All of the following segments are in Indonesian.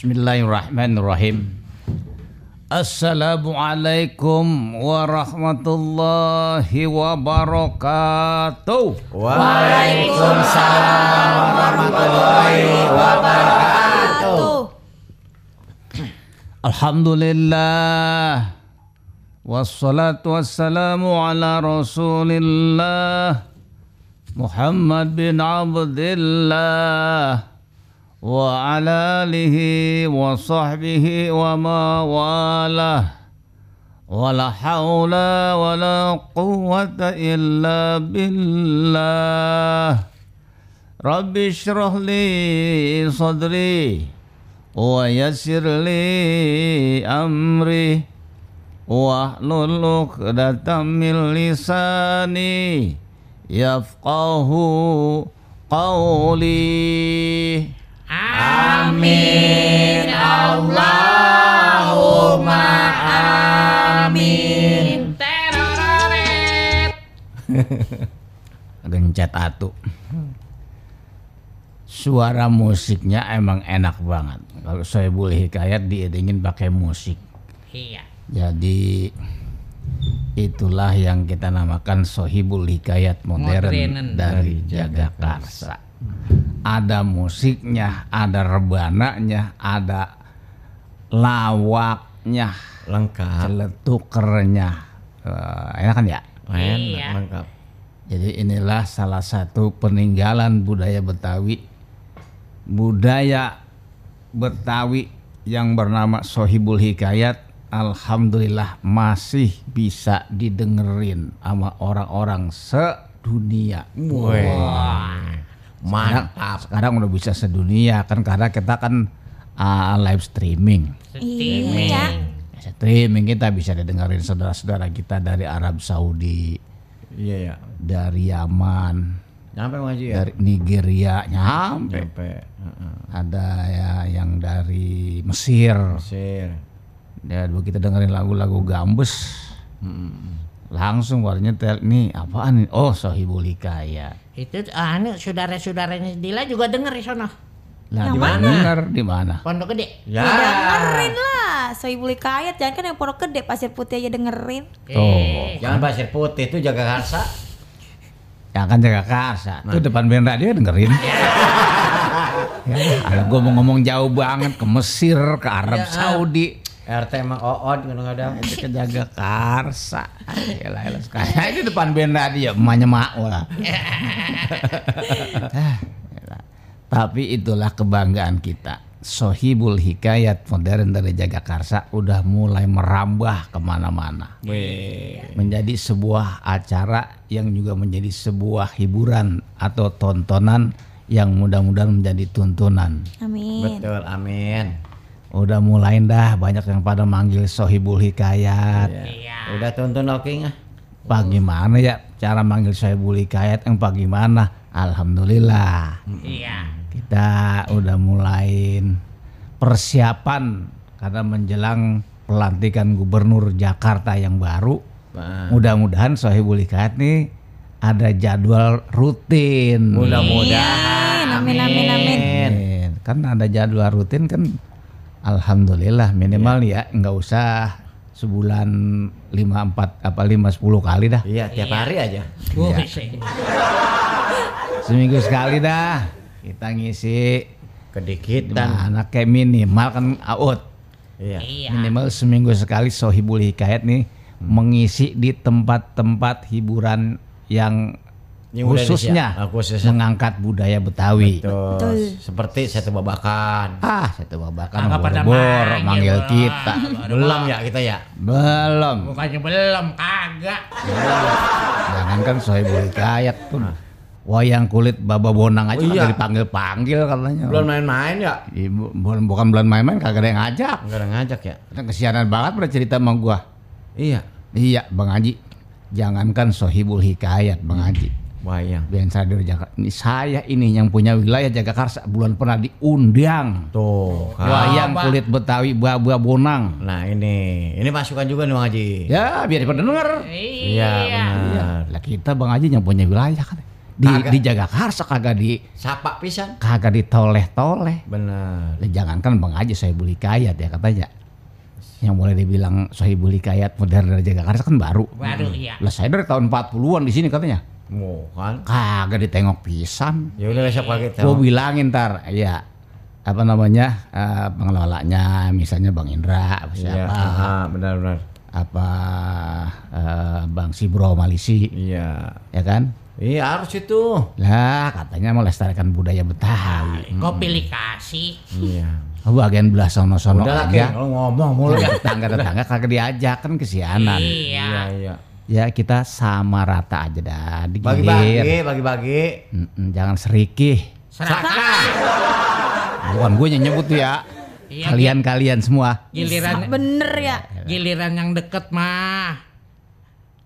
Bismillahirrahmanirrahim. Assalamualaikum warahmatullahi wabarakatuh. Waalaikumsalam warahmatullahi wabarakatuh. Alhamdulillah. Wassalatu wassalamu ala Rasulillah Muhammad bin Abdullah وعلى آله وصحبه وما والاه. ولا حول ولا قوة إلا بالله. رب اشرح لي صدري ويسر لي أمري. واحلل عقدة من لساني يفقه قولي. Amin Allahumma amin. ada yang cat atu suara musiknya emang enak banget kalau saya boleh hikayat diiringin pakai musik Iya. jadi itulah yang kita namakan sohibul hikayat modern Modernen. dari Jagakarsa ada musiknya ada rebananya ada lawaknya lengkap celetukernya Eh, enak kan ya enak Iya. lengkap Jadi inilah salah satu peninggalan budaya Betawi. Budaya Betawi yang bernama Sohibul Hikayat Alhamdulillah masih bisa didengerin sama orang-orang sedunia. Wah, Sekarang, mantap. sekarang udah bisa sedunia kan karena kita kan uh, live streaming. Streaming. Streaming kita bisa didengerin saudara-saudara kita dari Arab Saudi, iya ya dari Yaman, nyampe ngaji ya? dari Nigeria nyampe. Nyampe Heeh. ada ya yang dari Mesir. Mesir. Ya dulu kita dengerin lagu-lagu gambes langsung warnanya tel nih apaan nih oh Sohibul Hikayat Itu anu saudara-saudaranya Dila juga denger di sono. lah di mana? denger di mana? Pondok Gede. ya. Dengerin lah, Sohibul Hikayat jangan kan yang pondok gede pasir putih aja dengerin. tuh. Jangan pasir putih itu jaga karsa. Yang kan jaga karsa. Tuh depan band radio dengerin. Ya, gue mau ngomong jauh banget ke Mesir ke Arab Saudi RT mah ood kadang-kadang. Itu ke jaga karsa. Yalah, yalah, sekarang ini depan band radio emaknya mak lah. Ah, tapi itulah kebanggaan kita. Sohibul Hikayat modern dari Jagakarsa udah mulai merambah ke mana-mana. Menjadi sebuah acara yang juga menjadi sebuah hiburan atau tontonan yang mudah-mudahan menjadi tuntunan. Amin. betul amin udah mulai dah banyak yang pada manggil Sohibul Hikayat. Ya. udah tuntun oke nggak? Pak gimana ya cara manggil Sohibul Hikayat? Yang Pak gimana Alhamdulillah. Iya. kita udah mulai persiapan karena menjelang pelantikan gubernur Jakarta yang baru. Mudah-mudahan Sohibul Hikayat nih ada jadwal rutin. Mudah-mudahan. Amin, amin, amin. Amin. kan ada jadwal rutin kan Alhamdulillah minimal ya nggak usah sebulan lima empat apa lima sepuluh kali dah. Iya tiap hari aja. Iya. seminggu sekali dah. Kita ngisi kedikitan mana kayak minimal kan out iya. Iya. minimal seminggu sekali Sohibul Hikayat nih mengisi di tempat-tempat hiburan yang Yang khususnya ah, khususnya. mengangkat budaya Betawi. Tuh, Betul. seperti satu babakan Ah, satu babakan Kagak pada bor manggil, manggil Bang. kita. belum ya kita ya Belum. Bukannya belum, kagak. Jangankan Sohibul Hikayat pun. Wayang kulit Baba Bonang aja Oh, iya. kagak dipanggil-panggil katanya. belum main-main ya Ibu, bukan, bukan bulan main-main kagak ada yang ngajak. nggak ada ngajak ya Karena kesianan banget pada cerita sama gua. iya Iya, Bang Haji. Jangankan Sohibul Hikayat, Bang Haji. Wayang Band Radio Jakarta. Ini saya ini yang punya wilayah Jagakarsa bulan pernah diundang. tuh kan. Wayang Pak. kulit Betawi Baba Bonang. nah ini ini masukan juga nih bang Haji Ya, biar pada denger. iya Iya. Lah kita Bang Haji yang punya wilayah kan. Di Kagak. karsa kagak di Sapa pisan. kagak ditoleh-toleh. Bener. Lah, Jangankan Bang Haji Sohibul Hikayat ya katanya. Yang boleh dibilang Sohibul Hikayat modern dari Jakarta kan baru. Baru iya. Lah saya dari tahun 40-an di sini katanya. Mau kan. Kagak ditengok pisan. Ya udah besok pagi Gue bilangin ntar, ya apa namanya eh, pengelolanya, misalnya Bang Indra, apa Iya, siapa, ah, benar benar. apa eh, Bang Sibro Malisi, Iya. ya kan? Iya harus itu. Lah katanya melestarikan budaya Betawi. Kopi dikasih. Iya. Bagian belah sono-sono Udah lah, aja. Lo ngomong mulu ya. Tetangga-tetangga kagak diajak kan kesianan. Iya. Iya, iya. Ya kita sama rata aja dah, digigir. Bagi-bagi, bagi-bagi. Jangan serikih. Serakah. Bukan gue yang nyebut tuh ya. Iya, Kalian-kalian semua. Giliran Bener ya. giliran yang deket mah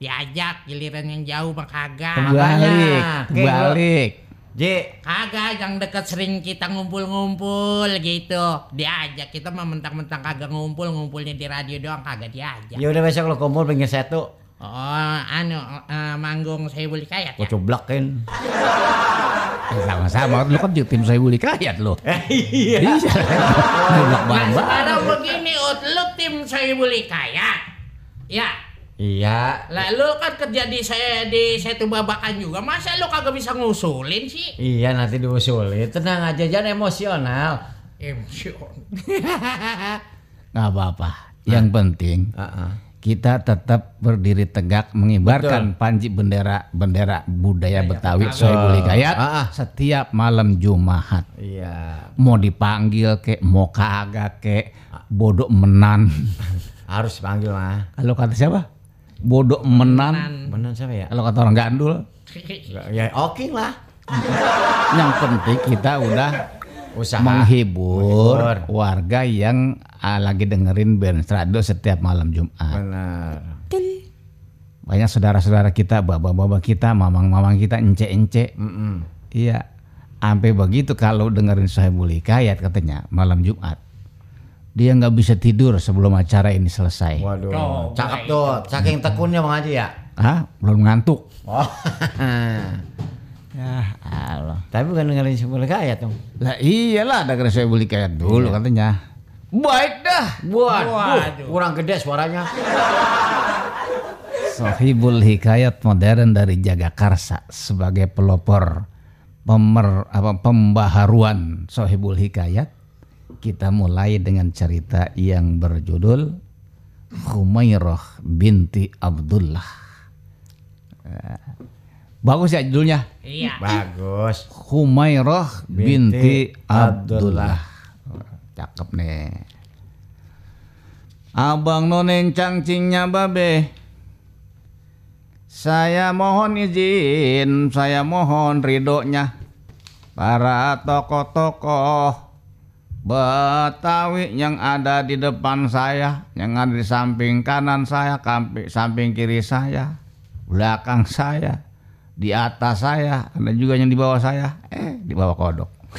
diajak, giliran yang jauh mah kagak. Kebalik, kebalik. J. Kagak yang deket sering kita ngumpul-ngumpul gitu. Diajak kita mah mentang-mentang kagak ngumpul, ngumpulnya di radio doang kagak diajak. Ya udah besok lo kumpul pengen satu. Oh, anu eh, manggung saya boleh kaya Gue ya. cublakin. Ya, Sama-sama, lu kan tim saya boleh kayat lo. Iya. Iya. Nah, bareng-bareng. sekarang begini, Ut, lu tim saya boleh kaya. Ya, Iya. lah lu kan kerja di saya di Setu Babakan juga. Masa lu kagak bisa ngusulin sih? Iya nanti diusulin. Tenang aja jangan emosional. Emsion. Nggak apa-apa. Yang penting Heeh. Kita tetap berdiri tegak mengibarkan panji bendera bendera budaya Betawi Soebul Hikayat Ah, ah. setiap malam Jumat. Iya. Mau dipanggil kek, mau kagak kek, bodoh menan. Harus panggil mah. Kalau kata siapa? Bodoh menan. Benar siapa ya? Kalau kata orang gandul, Ya oke lah. yang penting kita udah Usaha. menghibur Menghibur. warga yang ah, lagi dengerin band radio setiap malam Jumat. Benar. Banyak saudara-saudara kita, bapak-bapak kita, mamang-mamang kita, ence-ence. Mm-mm. Iya. Sampai begitu kalau dengerin Sohibul Hikayat katanya malam Jumat. Dia nggak bisa tidur sebelum acara ini selesai. Waduh. Oh, Cakep tuh. Saking tekunnya Bang Haji ya. Hah? Belum ngantuk. Oh. Ya Allah. Tapi bukan dengerin sebuah kaya tuh. Lah iyalah dengerin Sohibul Hikayat dulu katanya. Baik dah. Waduh, Waduh. kurang gede suaranya. Sohibul Hikayat modern dari Jagakarsa sebagai pelopor pemer, apa, pembaharuan Sohibul Hikayat. Kita mulai dengan cerita yang berjudul Humairah binti Abdullah. Bagus ya judulnya. Iya. Bagus. Humairah binti, Binti Abdullah. Cakep nih. Abang nonen cangcingnya babe. Saya mohon izin, saya mohon ridhonya para tokoh-tokoh Betawi yang ada di depan saya, yang ada di samping kanan saya, kampi- samping kiri saya, belakang saya, di atas saya, ada juga yang di bawah saya, eh di bawah kodok.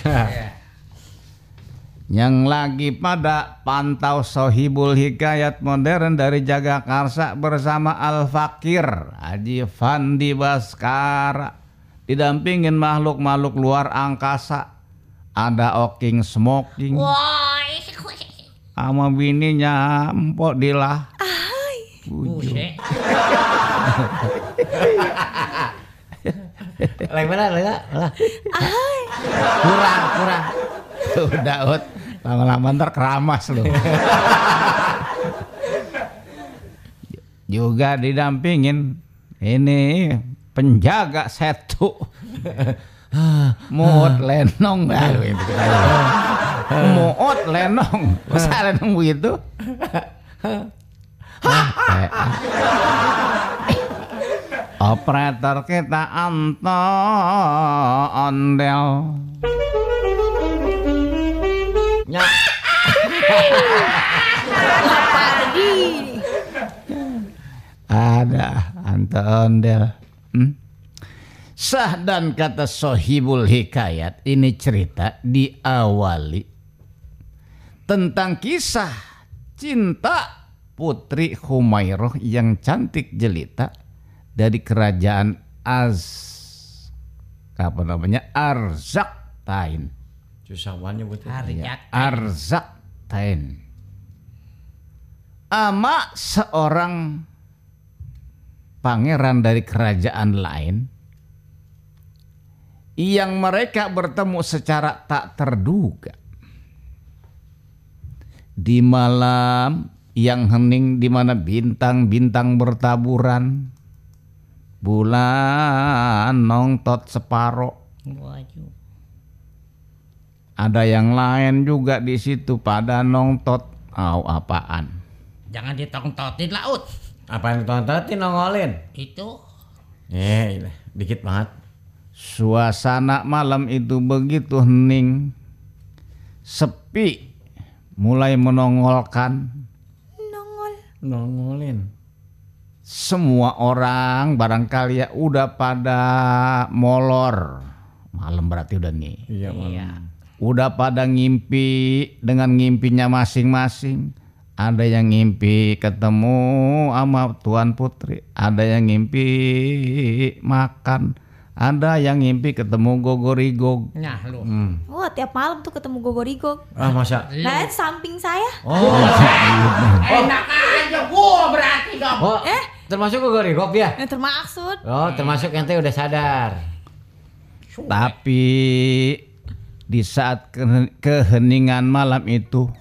yang lagi pada pantau Sohibul Hikayat modern dari Jagakarsa bersama Al Fakir Haji Fandi Baskara. Didampingin makhluk-makhluk luar angkasa. Ada Oking Smoking. Sama bininya Empok Dilah. Buset. Lain mana? Lain mana? Kurang, kurang. udah ut. Lama-lama ntar keramas lu. Juga didampingin ini penjaga setu. Muut lenong. Dah lu itu Muut lenong. Masa lenong begitu Operator kita Anto Ondel. Ada Anto Ondel. Hmm? Sah dan kata Sohibul Hikayat ini cerita diawali tentang kisah cinta Putri Humairah yang cantik jelita dari kerajaan Az apa namanya arzak tain Susah banget nyebutnya. Harjat. arzak tain ama seorang pangeran dari kerajaan lain yang mereka bertemu secara tak terduga di malam yang hening di mana bintang-bintang bertaburan bulan nongtot separo Waduh. ada yang lain juga di situ pada nongtot Au apaan Jangan ditong-totin laut. Apa yang tontonin nongolin? Itu Eh, ilah, dikit banget. Suasana malam itu begitu hening, sepi, mulai menongolkan. Nongol. Nongolin. Semua orang barangkali ya udah pada molor. Malam berarti udah nih. Iya, malam. Udah pada ngimpi dengan ngimpinya masing-masing. Ada yang ngimpi ketemu sama Tuan Putri. Ada yang ngimpi makan. Ada yang ngimpi ketemu Gogorigo. Nah lu. Hmm. Wah tiap malam tuh ketemu gogorigo. Ah, masa? Nah samping saya. Oh, Enak aja gua berarti dong. oh termasuk ke gorigok ya? Yang termaksud. Oh, termasuk ente udah sadar. Tapi di saat ke- keheningan malam itu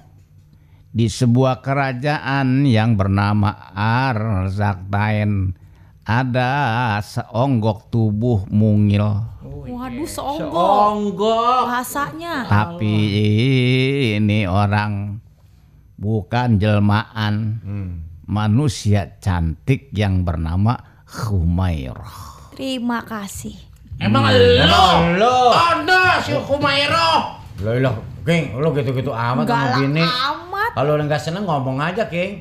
di sebuah kerajaan yang bernama Arzaktain ada seonggok tubuh mungil Waduh seonggok. Onggok. Bahasanya. tapi ini orang bukan jelmaan Hmm. Manusia cantik yang bernama Humairah Terima kasih. Emang Emang lu? lu? Ada si Humairo. Lo lo, King, lo gitu-gitu amat sama bini. amat. Kalau lo nggak seneng ngomong aja, King.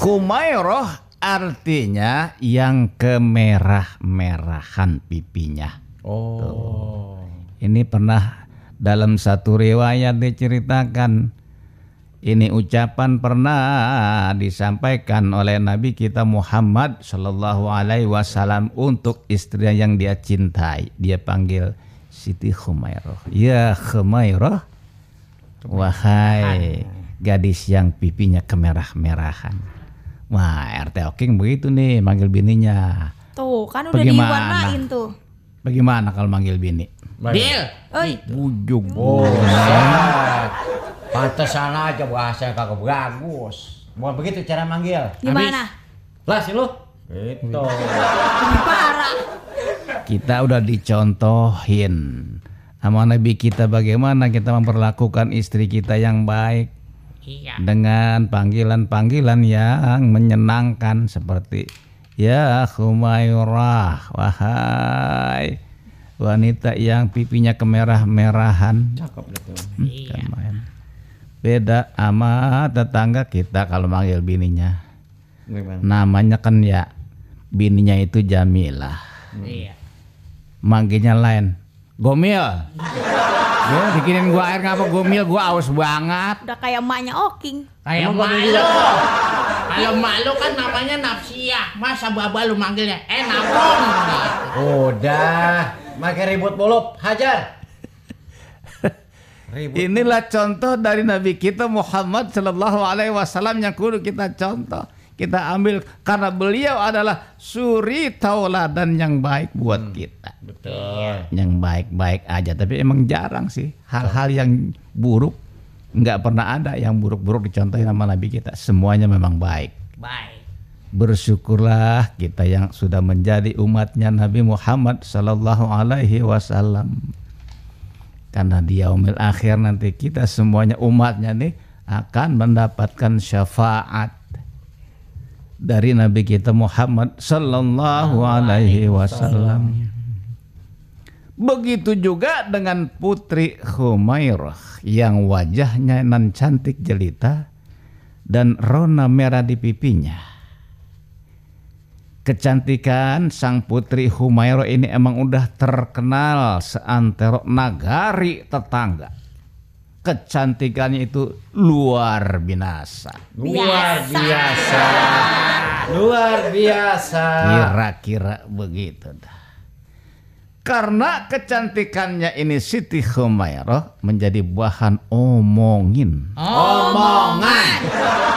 Humairah artinya yang kemerah-merahan pipinya Oh. Ini pernah dalam satu riwayat diceritakan ini ucapan pernah disampaikan oleh Nabi kita Muhammad Shallallahu Alaihi Wasallam untuk istri yang dia cintai. Dia panggil Siti Khumairah. Ya Khumairah, wahai gadis yang pipinya kemerah-merahan. Wah RT Oking begitu nih manggil bininya. Tuh kan udah Bagaimana? diwarnain tuh. Bagaimana kalau manggil bini? Deal. Oi. Bujung. Oh. Pantesan aja bahasa yang kagak bagus. Bukan begitu cara manggil. Gimana? Lah sih lu. Gitu. Parah. kita udah dicontohin sama Nabi kita bagaimana kita memperlakukan istri kita yang baik Iya. dengan panggilan-panggilan yang menyenangkan seperti ya Humairah wahai wanita yang pipinya kemerah-merahan Cakep gitu. Iya. Kan main. Beda sama tetangga kita kalau manggil bininya Gimana? namanya kan ya bininya itu Jamilah Iya. manggilnya lain Gomil ya, bikinin gua air ngapa Gomil gua aus banget Udah kayak emaknya Oking. Kayak malu. juga? Kalau malu kan namanya nafsiyah. Masa baba lu manggilnya? Eh napong. Udah, makai ribut mulu, hajar. Ribut. inilah contoh dari Nabi kita Muhammad Shallallahu Alaihi Wasallam yang kudu kita contoh kita ambil karena beliau adalah suri tauladan yang baik buat kita Betul. yang baik-baik aja tapi emang jarang sih hal-hal yang buruk nggak pernah ada yang buruk-buruk dicontohin sama Nabi kita semuanya memang baik Baik. Bersyukurlah kita yang sudah menjadi umatnya Nabi Muhammad Sallallahu Alaihi Wasallam. Karena di yaumil akhir nanti kita semuanya umatnya nih akan mendapatkan syafaat dari Nabi kita Muhammad Sallallahu Alaihi Wasallam. Begitu juga dengan putri Humairah yang wajahnya nan cantik jelita dan rona merah di pipinya. Kecantikan sang putri Humairah ini emang udah terkenal seantero nagari tetangga. Kecantikannya itu luar binasa. Luar biasa. Luar biasa. Kira-kira begitu dah. Karena kecantikannya ini Siti Humairah menjadi bahan omongin. Omongan.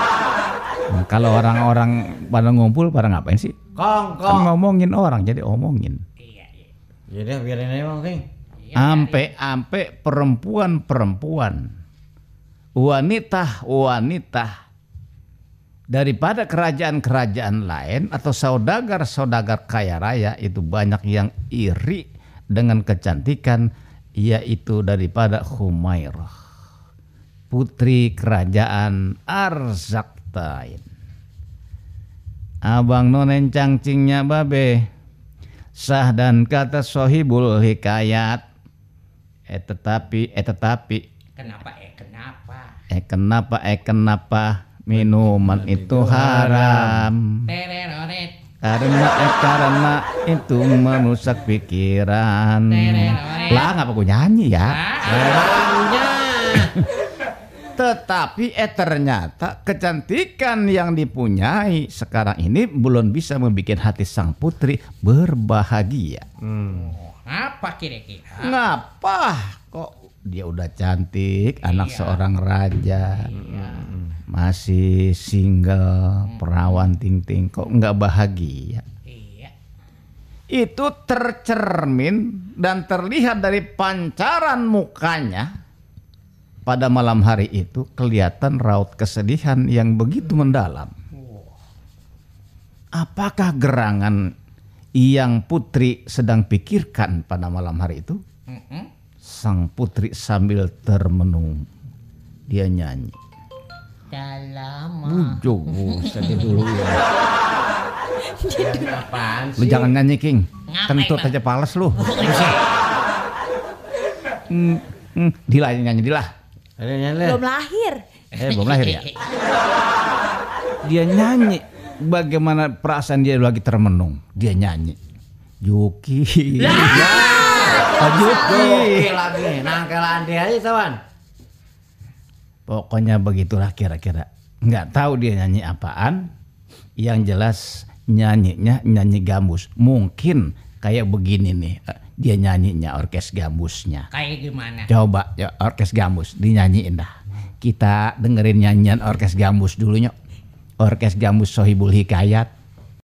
Nah, kalau orang-orang pada ngumpul pada ngapain sih? Kan Kongkong. ngomongin orang jadi omongin. Jadi biarin aja bang King. Ampe-ampe perempuan-perempuan, wanita-wanita daripada kerajaan-kerajaan lain atau saudagar-saudagar kaya raya itu banyak yang iri dengan kecantikan yaitu daripada Humairah putri kerajaan Arzaktain Abang nonen cangcingnya babe. Sah dan kata sohibul hikayat. Eh tetapi eh tetapi. Kenapa eh kenapa? eh kenapa eh kenapa minuman itu haram. karena eh karena itu merusak pikiran. Lah ngapa gue nyanyi ya? Orangnya. tetapi eh ternyata kecantikan yang dipunyai sekarang ini belum bisa membuat hati sang putri berbahagia. Apa kira-kira? ngapa? Kok dia udah cantik anak seorang raja masih single perawan ting ting kok nggak bahagia? Iya. itu tercermin dan terlihat dari pancaran mukanya pada malam hari itu kelihatan raut kesedihan yang begitu mendalam. Apakah gerangan yang putri sedang pikirkan pada malam hari itu? Sang putri sambil termenung dia nyanyi. Dalam Bujuk, sedih dulu ya. Apaan Lu jangan nyanyi King, kentut aja pales lu. Hmm, hmm, Dila nyanyi Dila. Belum lahir. Eh belum lahir ya. Dia nyanyi bagaimana perasaan dia lagi termenung. Dia nyanyi. Juki. Ya. Oh, Juki. Oke lagi, nangkel andi aja tawan. Pokoknya begitulah kira-kira. Nggak tahu dia nyanyi apaan. Yang jelas nyanyinya nyanyi gambus. Mungkin kayak begini nih. Dia nyanyinya orkes gambusnya. Kayak gimana? Coba ya orkes gambus dinyanyiin dah. Kita dengerin nyanyian orkes gambus dulunya. Orkes gambus Sohibul Hikayat.